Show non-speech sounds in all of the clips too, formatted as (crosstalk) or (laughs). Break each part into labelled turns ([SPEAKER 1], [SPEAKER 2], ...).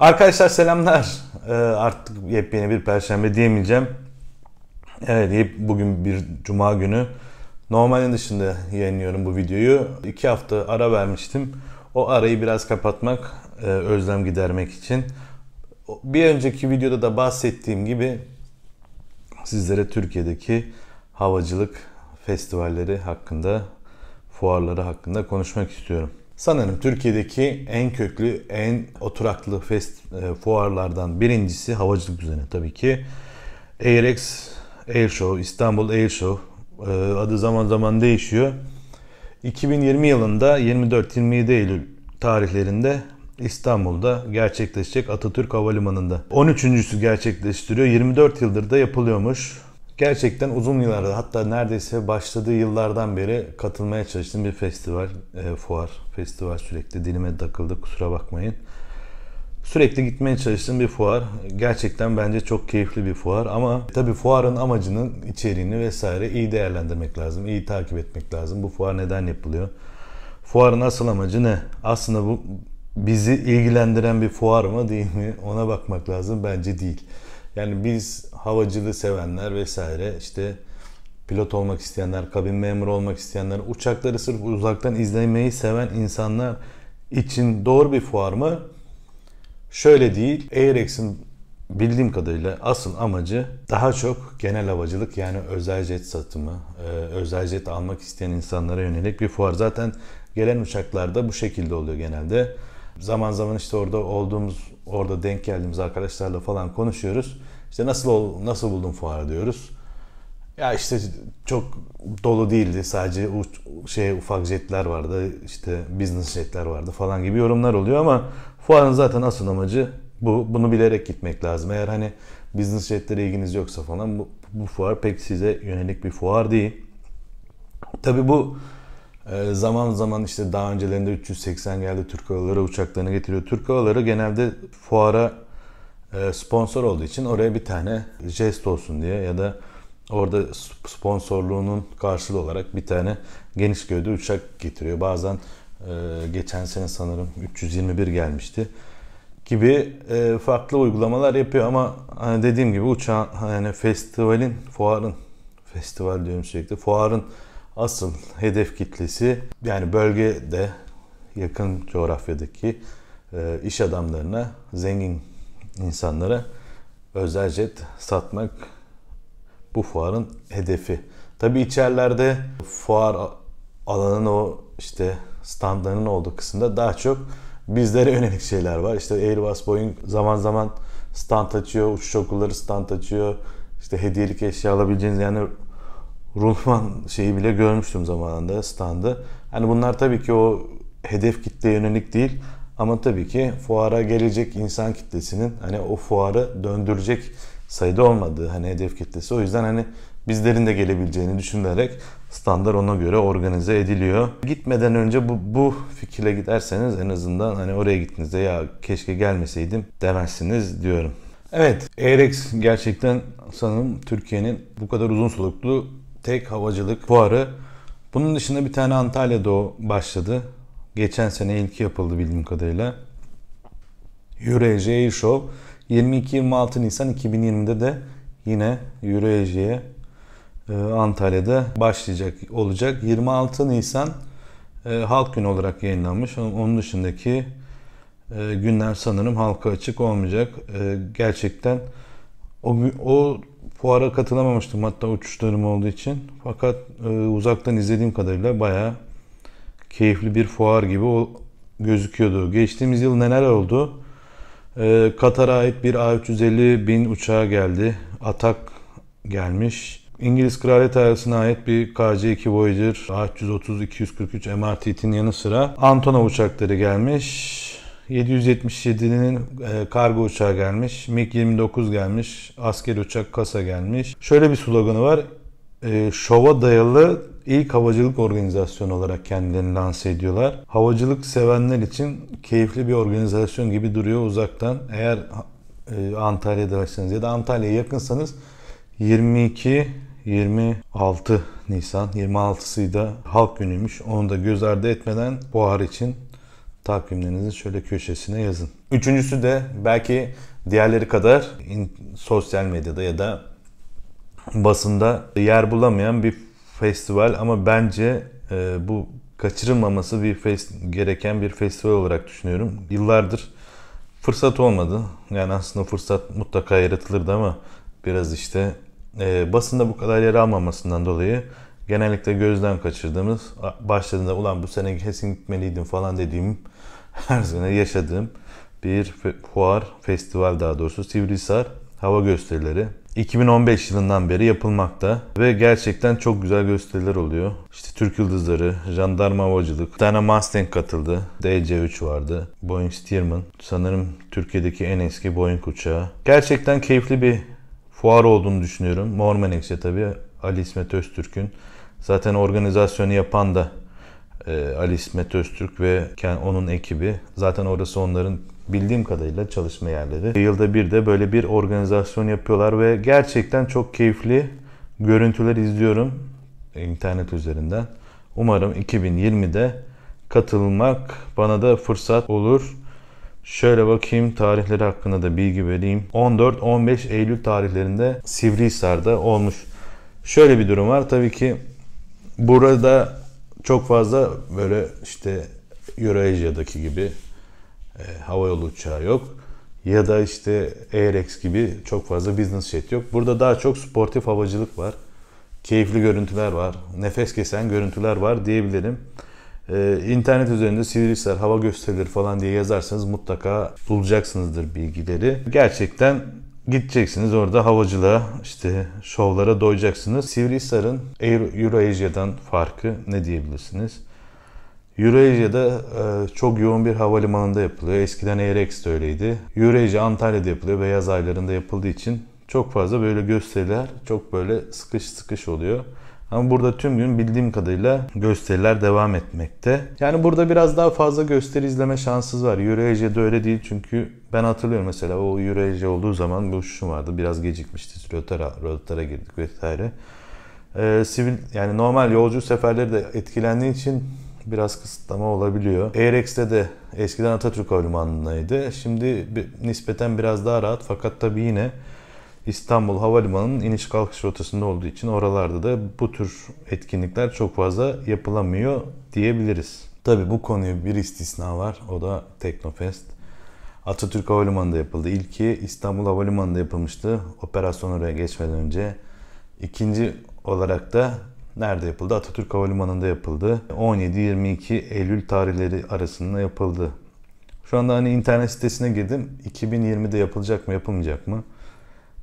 [SPEAKER 1] Arkadaşlar selamlar. Ee, artık yepyeni bir perşembe diyemeyeceğim. Evet bugün bir cuma günü. Normalin dışında yayınlıyorum bu videoyu. İki hafta ara vermiştim. O arayı biraz kapatmak, e, özlem gidermek için. Bir önceki videoda da bahsettiğim gibi sizlere Türkiye'deki havacılık festivalleri hakkında, fuarları hakkında konuşmak istiyorum. Sanırım Türkiye'deki en köklü, en oturaklı fest, e, fuarlardan birincisi havacılık üzerine tabii ki. AirX Air Show, İstanbul Air Show e, adı zaman zaman değişiyor. 2020 yılında 24-27 Eylül tarihlerinde İstanbul'da gerçekleşecek Atatürk Havalimanı'nda. 13.sü gerçekleştiriyor. 24 yıldır da yapılıyormuş. Gerçekten uzun yıllarda hatta neredeyse başladığı yıllardan beri katılmaya çalıştığım bir festival, e, fuar, festival sürekli dilime takıldı kusura bakmayın. Sürekli gitmeye çalıştığım bir fuar. Gerçekten bence çok keyifli bir fuar ama tabii fuarın amacının içeriğini vesaire iyi değerlendirmek lazım, iyi takip etmek lazım. Bu fuar neden yapılıyor? Fuarın asıl amacı ne? Aslında bu bizi ilgilendiren bir fuar mı değil mi? Ona bakmak lazım. Bence değil. Yani biz havacılığı sevenler vesaire işte pilot olmak isteyenler, kabin memuru olmak isteyenler, uçakları sırf uzaktan izlemeyi seven insanlar için doğru bir fuar mı? Şöyle değil. AirX'in bildiğim kadarıyla asıl amacı daha çok genel havacılık yani özel jet satımı, e, özel jet almak isteyen insanlara yönelik bir fuar. Zaten gelen uçaklarda bu şekilde oluyor genelde. Zaman zaman işte orada olduğumuz, orada denk geldiğimiz arkadaşlarla falan konuşuyoruz. İşte nasıl ol, nasıl buldun fuarı diyoruz. Ya işte çok dolu değildi. Sadece uç, şey ufak jetler vardı. işte business jetler vardı falan gibi yorumlar oluyor ama fuarın zaten asıl amacı bu. Bunu bilerek gitmek lazım. Eğer hani business jetlere ilginiz yoksa falan bu, bu fuar pek size yönelik bir fuar değil. Tabi bu e, zaman zaman işte daha öncelerinde 380 geldi Türk Havaları uçaklarını getiriyor. Türk Havaları genelde fuara e, sponsor olduğu için oraya bir tane jest olsun diye ya da orada sponsorluğunun karşılığı olarak bir tane geniş gövde uçak getiriyor. Bazen e, geçen sene sanırım 321 gelmişti gibi e, farklı uygulamalar yapıyor ama hani dediğim gibi uçağın yani festivalin, fuarın festival diyorum sürekli. Fuarın asıl hedef kitlesi yani bölgede yakın coğrafyadaki iş adamlarına, zengin insanlara özel jet satmak bu fuarın hedefi. Tabi içerilerde fuar alanının o işte standlarının olduğu kısımda daha çok bizlere yönelik şeyler var. İşte Airbus, Boeing zaman zaman stand açıyor, uçuş okulları stand açıyor. İşte hediyelik eşya alabileceğiniz yani Rulman şeyi bile görmüştüm zamanında standı. Hani bunlar tabii ki o hedef kitle yönelik değil ama tabii ki fuara gelecek insan kitlesinin hani o fuarı döndürecek sayıda olmadığı hani hedef kitlesi. O yüzden hani bizlerin de gelebileceğini düşünülerek standart ona göre organize ediliyor. Gitmeden önce bu, bu fikirle giderseniz en azından hani oraya gittiğinizde ya keşke gelmeseydim demezsiniz diyorum. Evet, AirX gerçekten sanırım Türkiye'nin bu kadar uzun soluklu tek havacılık fuarı. Bunun dışında bir tane Antalya'da o başladı. Geçen sene ilki yapıldı bildiğim kadarıyla. Eurasia Air Show 22-26 Nisan 2020'de de yine Eurasia'ya e, Antalya'da başlayacak olacak. 26 Nisan e, Halk Günü olarak yayınlanmış. Onun dışındaki e, günler sanırım halka açık olmayacak. Gerçekten o, o fuara katılamamıştım hatta uçuşlarım olduğu için. Fakat uzaktan izlediğim kadarıyla bayağı keyifli bir fuar gibi o gözüküyordu. Geçtiğimiz yıl neler oldu? Ee, Katar'a ait bir A350 bin uçağı geldi. Atak gelmiş. İngiliz Kraliyet Ailesi'ne ait bir KC-2 Voyager A330-243 MRTT'nin yanı sıra Antonov uçakları gelmiş. 777'nin e, kargo uçağı gelmiş. MiG-29 gelmiş. Asker uçak kasa gelmiş. Şöyle bir sloganı var. E, şova dayalı ilk havacılık organizasyonu olarak kendilerini lanse ediyorlar. Havacılık sevenler için keyifli bir organizasyon gibi duruyor uzaktan. Eğer e, Antalya'daysanız ya da Antalya'ya yakınsanız 22 26 Nisan 26'sıydı halk günüymüş. Onu da göz ardı etmeden fuar için takvimlerinizin şöyle köşesine yazın. Üçüncüsü de belki diğerleri kadar in, sosyal medyada ya da basında yer bulamayan bir festival ama bence e, bu kaçırılmaması bir fest, gereken bir festival olarak düşünüyorum. Yıllardır fırsat olmadı. Yani aslında fırsat mutlaka yaratılırdı ama biraz işte e, basında bu kadar yer almamasından dolayı genellikle gözden kaçırdığımız başladığında ulan bu sene kesin gitmeliydim falan dediğim her sene yaşadığım bir fuar, festival daha doğrusu Sivrihisar Hava Gösterileri. 2015 yılından beri yapılmakta ve gerçekten çok güzel gösteriler oluyor. İşte Türk Yıldızları, Jandarma Havacılık, bir tane Mustang katıldı, DC-3 vardı, Boeing Stearman, sanırım Türkiye'deki en eski Boeing uçağı. Gerçekten keyifli bir fuar olduğunu düşünüyorum. Mor tabii Ali İsmet Öztürk'ün. Zaten organizasyonu yapan da Ali İsmet Öztürk ve onun ekibi. Zaten orası onların bildiğim kadarıyla çalışma yerleri. Yılda bir de böyle bir organizasyon yapıyorlar ve gerçekten çok keyifli görüntüler izliyorum internet üzerinden. Umarım 2020'de katılmak bana da fırsat olur. Şöyle bakayım tarihleri hakkında da bilgi vereyim. 14-15 Eylül tarihlerinde Sivrihisar'da olmuş. Şöyle bir durum var. Tabii ki burada çok fazla böyle işte Euroasia'daki gibi e, havayolu uçağı yok. Ya da işte AirX gibi çok fazla business jet yok. Burada daha çok sportif havacılık var. Keyifli görüntüler var. Nefes kesen görüntüler var diyebilirim. Ee, internet üzerinde Sivrihisar hava gösterileri falan diye yazarsanız mutlaka bulacaksınızdır bilgileri. Gerçekten gideceksiniz orada havacılığa işte şovlara doyacaksınız. Sivrihisar'ın Euroasia'dan farkı ne diyebilirsiniz? Eurasia'da e, çok yoğun bir havalimanında yapılıyor. Eskiden AirX de öyleydi. Eurasia Antalya'da yapılıyor ve yaz aylarında yapıldığı için çok fazla böyle gösteriler çok böyle sıkış sıkış oluyor. Ama burada tüm gün bildiğim kadarıyla gösteriler devam etmekte. Yani burada biraz daha fazla gösteri izleme şansınız var. Eurasia'da öyle değil çünkü ben hatırlıyorum mesela o Eurasia olduğu zaman bir uçuşum vardı. Biraz gecikmişti. Rotara, rotara girdik vesaire. Ee, sivil yani normal yolcu seferleri de etkilendiği için biraz kısıtlama olabiliyor. AirX'te de eskiden Atatürk Havalimanı'ndaydı. Şimdi nispeten biraz daha rahat fakat tabii yine İstanbul Havalimanı'nın iniş kalkış rotasında olduğu için oralarda da bu tür etkinlikler çok fazla yapılamıyor diyebiliriz. Tabi bu konuya bir istisna var. O da Teknofest. Atatürk Havalimanı'nda yapıldı. İlki İstanbul Havalimanı'nda yapılmıştı. Operasyon oraya geçmeden önce. İkinci olarak da nerede yapıldı? Atatürk Havalimanı'nda yapıldı. 17-22 Eylül tarihleri arasında yapıldı. Şu anda hani internet sitesine girdim. 2020'de yapılacak mı yapılmayacak mı?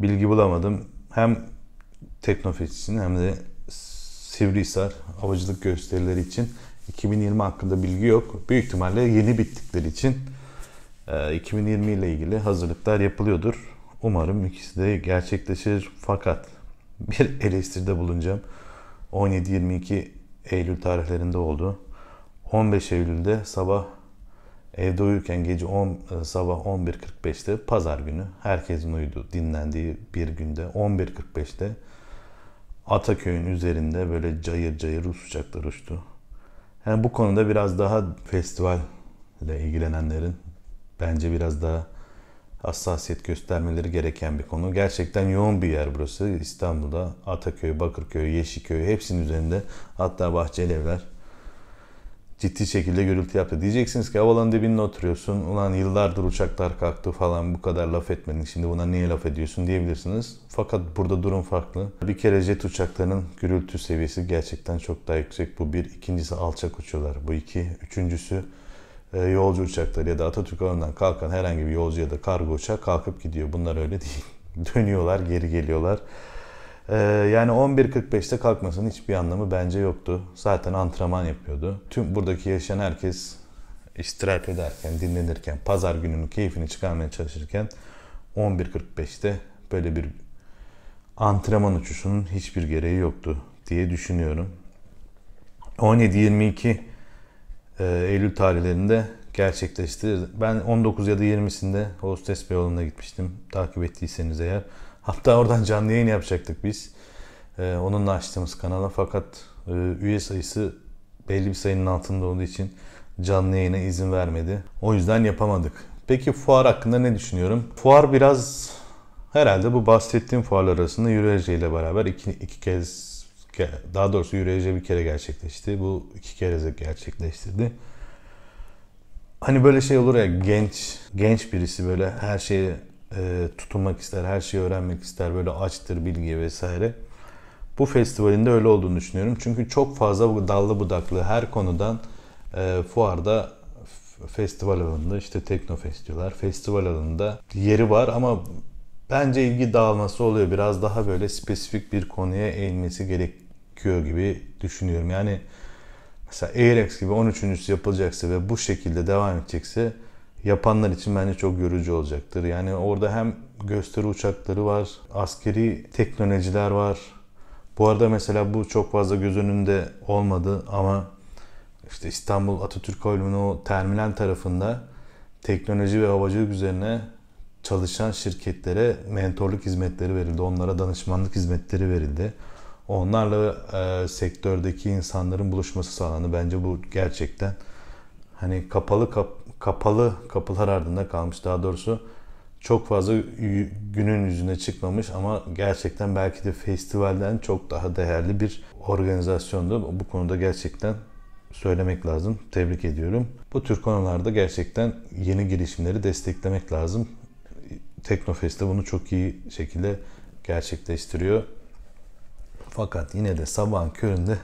[SPEAKER 1] Bilgi bulamadım. Hem Teknofest için hem de Sivrihisar havacılık gösterileri için 2020 hakkında bilgi yok. Büyük ihtimalle yeni bittikleri için 2020 e, ile ilgili hazırlıklar yapılıyordur. Umarım ikisi de gerçekleşir. Fakat bir (laughs) eleştiride bulunacağım. 17-22 Eylül tarihlerinde oldu. 15 Eylül'de sabah evde uyurken gece 10 e, sabah 11.45'te pazar günü herkesin uyudu dinlendiği bir günde 11.45'te Ataköy'ün üzerinde böyle cayır cayır Rus uçaklar uçtu. Yani bu konuda biraz daha festival ile ilgilenenlerin bence biraz daha hassasiyet göstermeleri gereken bir konu. Gerçekten yoğun bir yer burası. İstanbul'da Ataköy, Bakırköy, Yeşilköy hepsinin üzerinde hatta Bahçeli Evler ciddi şekilde gürültü yaptı. Diyeceksiniz ki havalanın dibinde oturuyorsun. Ulan yıllardır uçaklar kalktı falan bu kadar laf etmedin. Şimdi buna niye laf ediyorsun diyebilirsiniz. Fakat burada durum farklı. Bir kere jet uçaklarının gürültü seviyesi gerçekten çok daha yüksek. Bu bir. ikincisi alçak uçuyorlar. Bu iki. Üçüncüsü e, yolcu uçakları ya da Atatürk alanından kalkan herhangi bir yolcu ya da kargo uçağı kalkıp gidiyor. Bunlar öyle değil. (laughs) Dönüyorlar, geri geliyorlar. E, yani 11.45'te kalkmasının hiçbir anlamı bence yoktu. Zaten antrenman yapıyordu. Tüm buradaki yaşayan herkes istirahat ederken, dinlenirken, pazar gününün keyfini çıkarmaya çalışırken 11.45'te böyle bir antrenman uçuşunun hiçbir gereği yoktu diye düşünüyorum. 17-22 e, Eylül tarihlerinde gerçekleşti. Ben 19 ya da 20'sinde Hostes Beyoğlu'na gitmiştim. Takip ettiyseniz eğer. Hatta oradan canlı yayın yapacaktık biz. E, onunla açtığımız kanala fakat e, üye sayısı belli bir sayının altında olduğu için canlı yayına izin vermedi. O yüzden yapamadık. Peki fuar hakkında ne düşünüyorum? Fuar biraz herhalde bu bahsettiğim fuarlar arasında Eurasia ile beraber iki, iki kez daha doğrusu Eurasia bir kere gerçekleşti. Bu iki kere gerçekleştirdi. Hani böyle şey olur ya genç genç birisi böyle her şeye e, tutunmak ister, her şeyi öğrenmek ister, böyle açtır bilgiye vesaire. Bu festivalin de öyle olduğunu düşünüyorum. Çünkü çok fazla dallı budaklı her konudan e, fuarda festival alanında işte Teknofest diyorlar. Festival alanında yeri var ama bence ilgi dağılması oluyor. Biraz daha böyle spesifik bir konuya eğilmesi gerekiyor gibi düşünüyorum. Yani mesela Airex gibi 13. yapılacaksa ve bu şekilde devam edecekse yapanlar için bence çok yorucu olacaktır. Yani orada hem gösteri uçakları var, askeri teknolojiler var. Bu arada mesela bu çok fazla göz önünde olmadı ama işte İstanbul Atatürk Havalimanı o terminal tarafında teknoloji ve havacılık üzerine çalışan şirketlere mentorluk hizmetleri verildi. Onlara danışmanlık hizmetleri verildi. Onlarla e, sektördeki insanların buluşması sağlandı. Bence bu gerçekten hani kapalı kap, kapalı kapılar ardında kalmış. Daha doğrusu çok fazla günün yüzüne çıkmamış ama gerçekten belki de festivalden çok daha değerli bir organizasyondu. Bu konuda gerçekten söylemek lazım. Tebrik ediyorum. Bu tür konularda gerçekten yeni girişimleri desteklemek lazım. Teknofest de bunu çok iyi şekilde gerçekleştiriyor. Fakat yine de sabahın köründe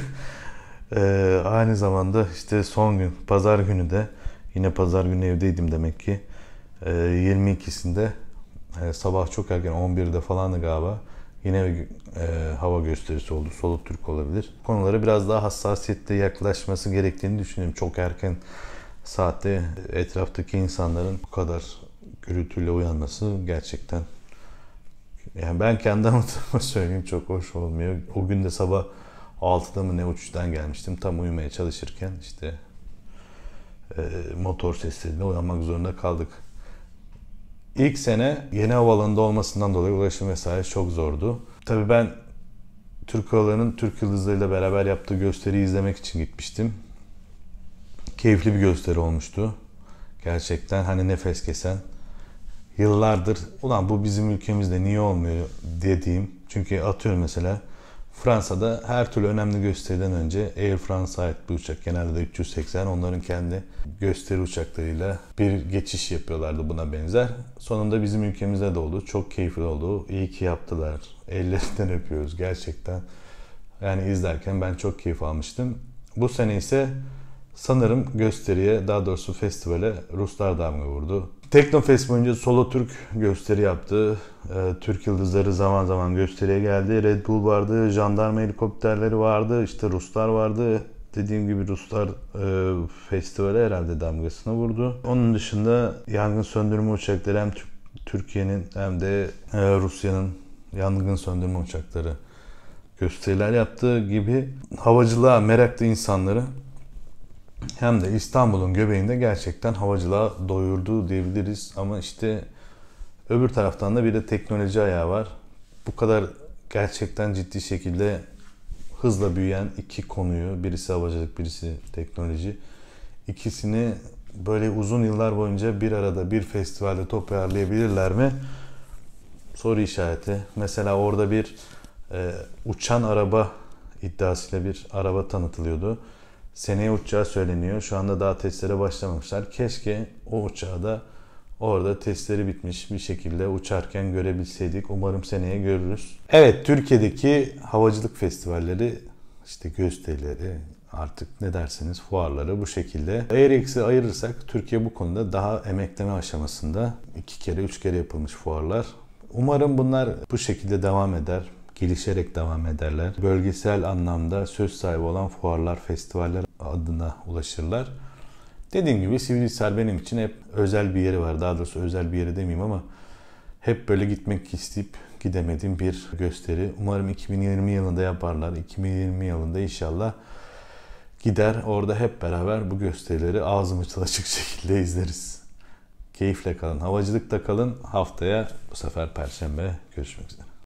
[SPEAKER 1] (laughs) e, aynı zamanda işte son gün pazar günü de yine pazar günü evdeydim demek ki e, 22'sinde e, sabah çok erken 11'de falandı galiba yine e, hava gösterisi oldu. Soluk Türk olabilir. Konulara biraz daha hassasiyetle yaklaşması gerektiğini düşünüyorum. Çok erken saatte etraftaki insanların bu kadar gürültüyle uyanması gerçekten yani ben kendi (laughs) anlatıma söyleyeyim çok hoş olmuyor. O gün de sabah 6'da mı ne uçuştan gelmiştim. Tam uyumaya çalışırken işte e, motor sesleriyle uyanmak zorunda kaldık. İlk sene yeni havalanında olmasından dolayı ulaşım vesaire çok zordu. Tabii ben Türk Havaları'nın Türk Yıldızları'yla beraber yaptığı gösteriyi izlemek için gitmiştim. Keyifli bir gösteri olmuştu. Gerçekten hani nefes kesen. Yıllardır ulan bu bizim ülkemizde niye olmuyor dediğim. Çünkü atıyorum mesela Fransa'da her türlü önemli gösteriden önce Air France'a ait bir uçak genelde de 380 onların kendi gösteri uçaklarıyla bir geçiş yapıyorlardı buna benzer. Sonunda bizim ülkemizde de oldu. Çok keyifli oldu. İyi ki yaptılar. Ellerinden (laughs) öpüyoruz gerçekten. Yani izlerken ben çok keyif almıştım. Bu sene ise sanırım gösteriye daha doğrusu festivale Ruslar damga vurdu. Teknofest boyunca Solo Türk gösteri yaptı. Ee, Türk Yıldızları zaman zaman gösteriye geldi. Red Bull vardı, jandarma helikopterleri vardı, işte Ruslar vardı. Dediğim gibi Ruslar e, festivale herhalde damgasını vurdu. Onun dışında yangın söndürme uçakları hem Türkiye'nin hem de e, Rusya'nın yangın söndürme uçakları gösteriler yaptığı gibi havacılığa meraklı insanları hem de İstanbul'un göbeğinde gerçekten havacılığa doyurdu diyebiliriz. Ama işte öbür taraftan da bir de teknoloji ayağı var. Bu kadar gerçekten ciddi şekilde hızla büyüyen iki konuyu, birisi havacılık, birisi teknoloji. İkisini böyle uzun yıllar boyunca bir arada bir festivalde toparlayabilirler mi? Soru işareti. Mesela orada bir e, uçan araba iddiasıyla bir araba tanıtılıyordu seneye uçacağı söyleniyor. Şu anda daha testlere başlamamışlar. Keşke o uçağı da orada testleri bitmiş bir şekilde uçarken görebilseydik. Umarım seneye görürüz. Evet Türkiye'deki havacılık festivalleri işte gösterileri artık ne derseniz fuarları bu şekilde. Airex'i ayırırsak Türkiye bu konuda daha emekleme aşamasında iki kere üç kere yapılmış fuarlar. Umarım bunlar bu şekilde devam eder gelişerek devam ederler. Bölgesel anlamda söz sahibi olan fuarlar, festivaller adına ulaşırlar. Dediğim gibi Sivrihisar benim için hep özel bir yeri var. Daha doğrusu özel bir yeri demeyeyim ama hep böyle gitmek isteyip gidemediğim bir gösteri. Umarım 2020 yılında yaparlar. 2020 yılında inşallah gider orada hep beraber bu gösterileri ağzımız açık (laughs) şekilde izleriz. Keyifle kalın. Havacılıkta kalın. Haftaya bu sefer Perşembe görüşmek üzere.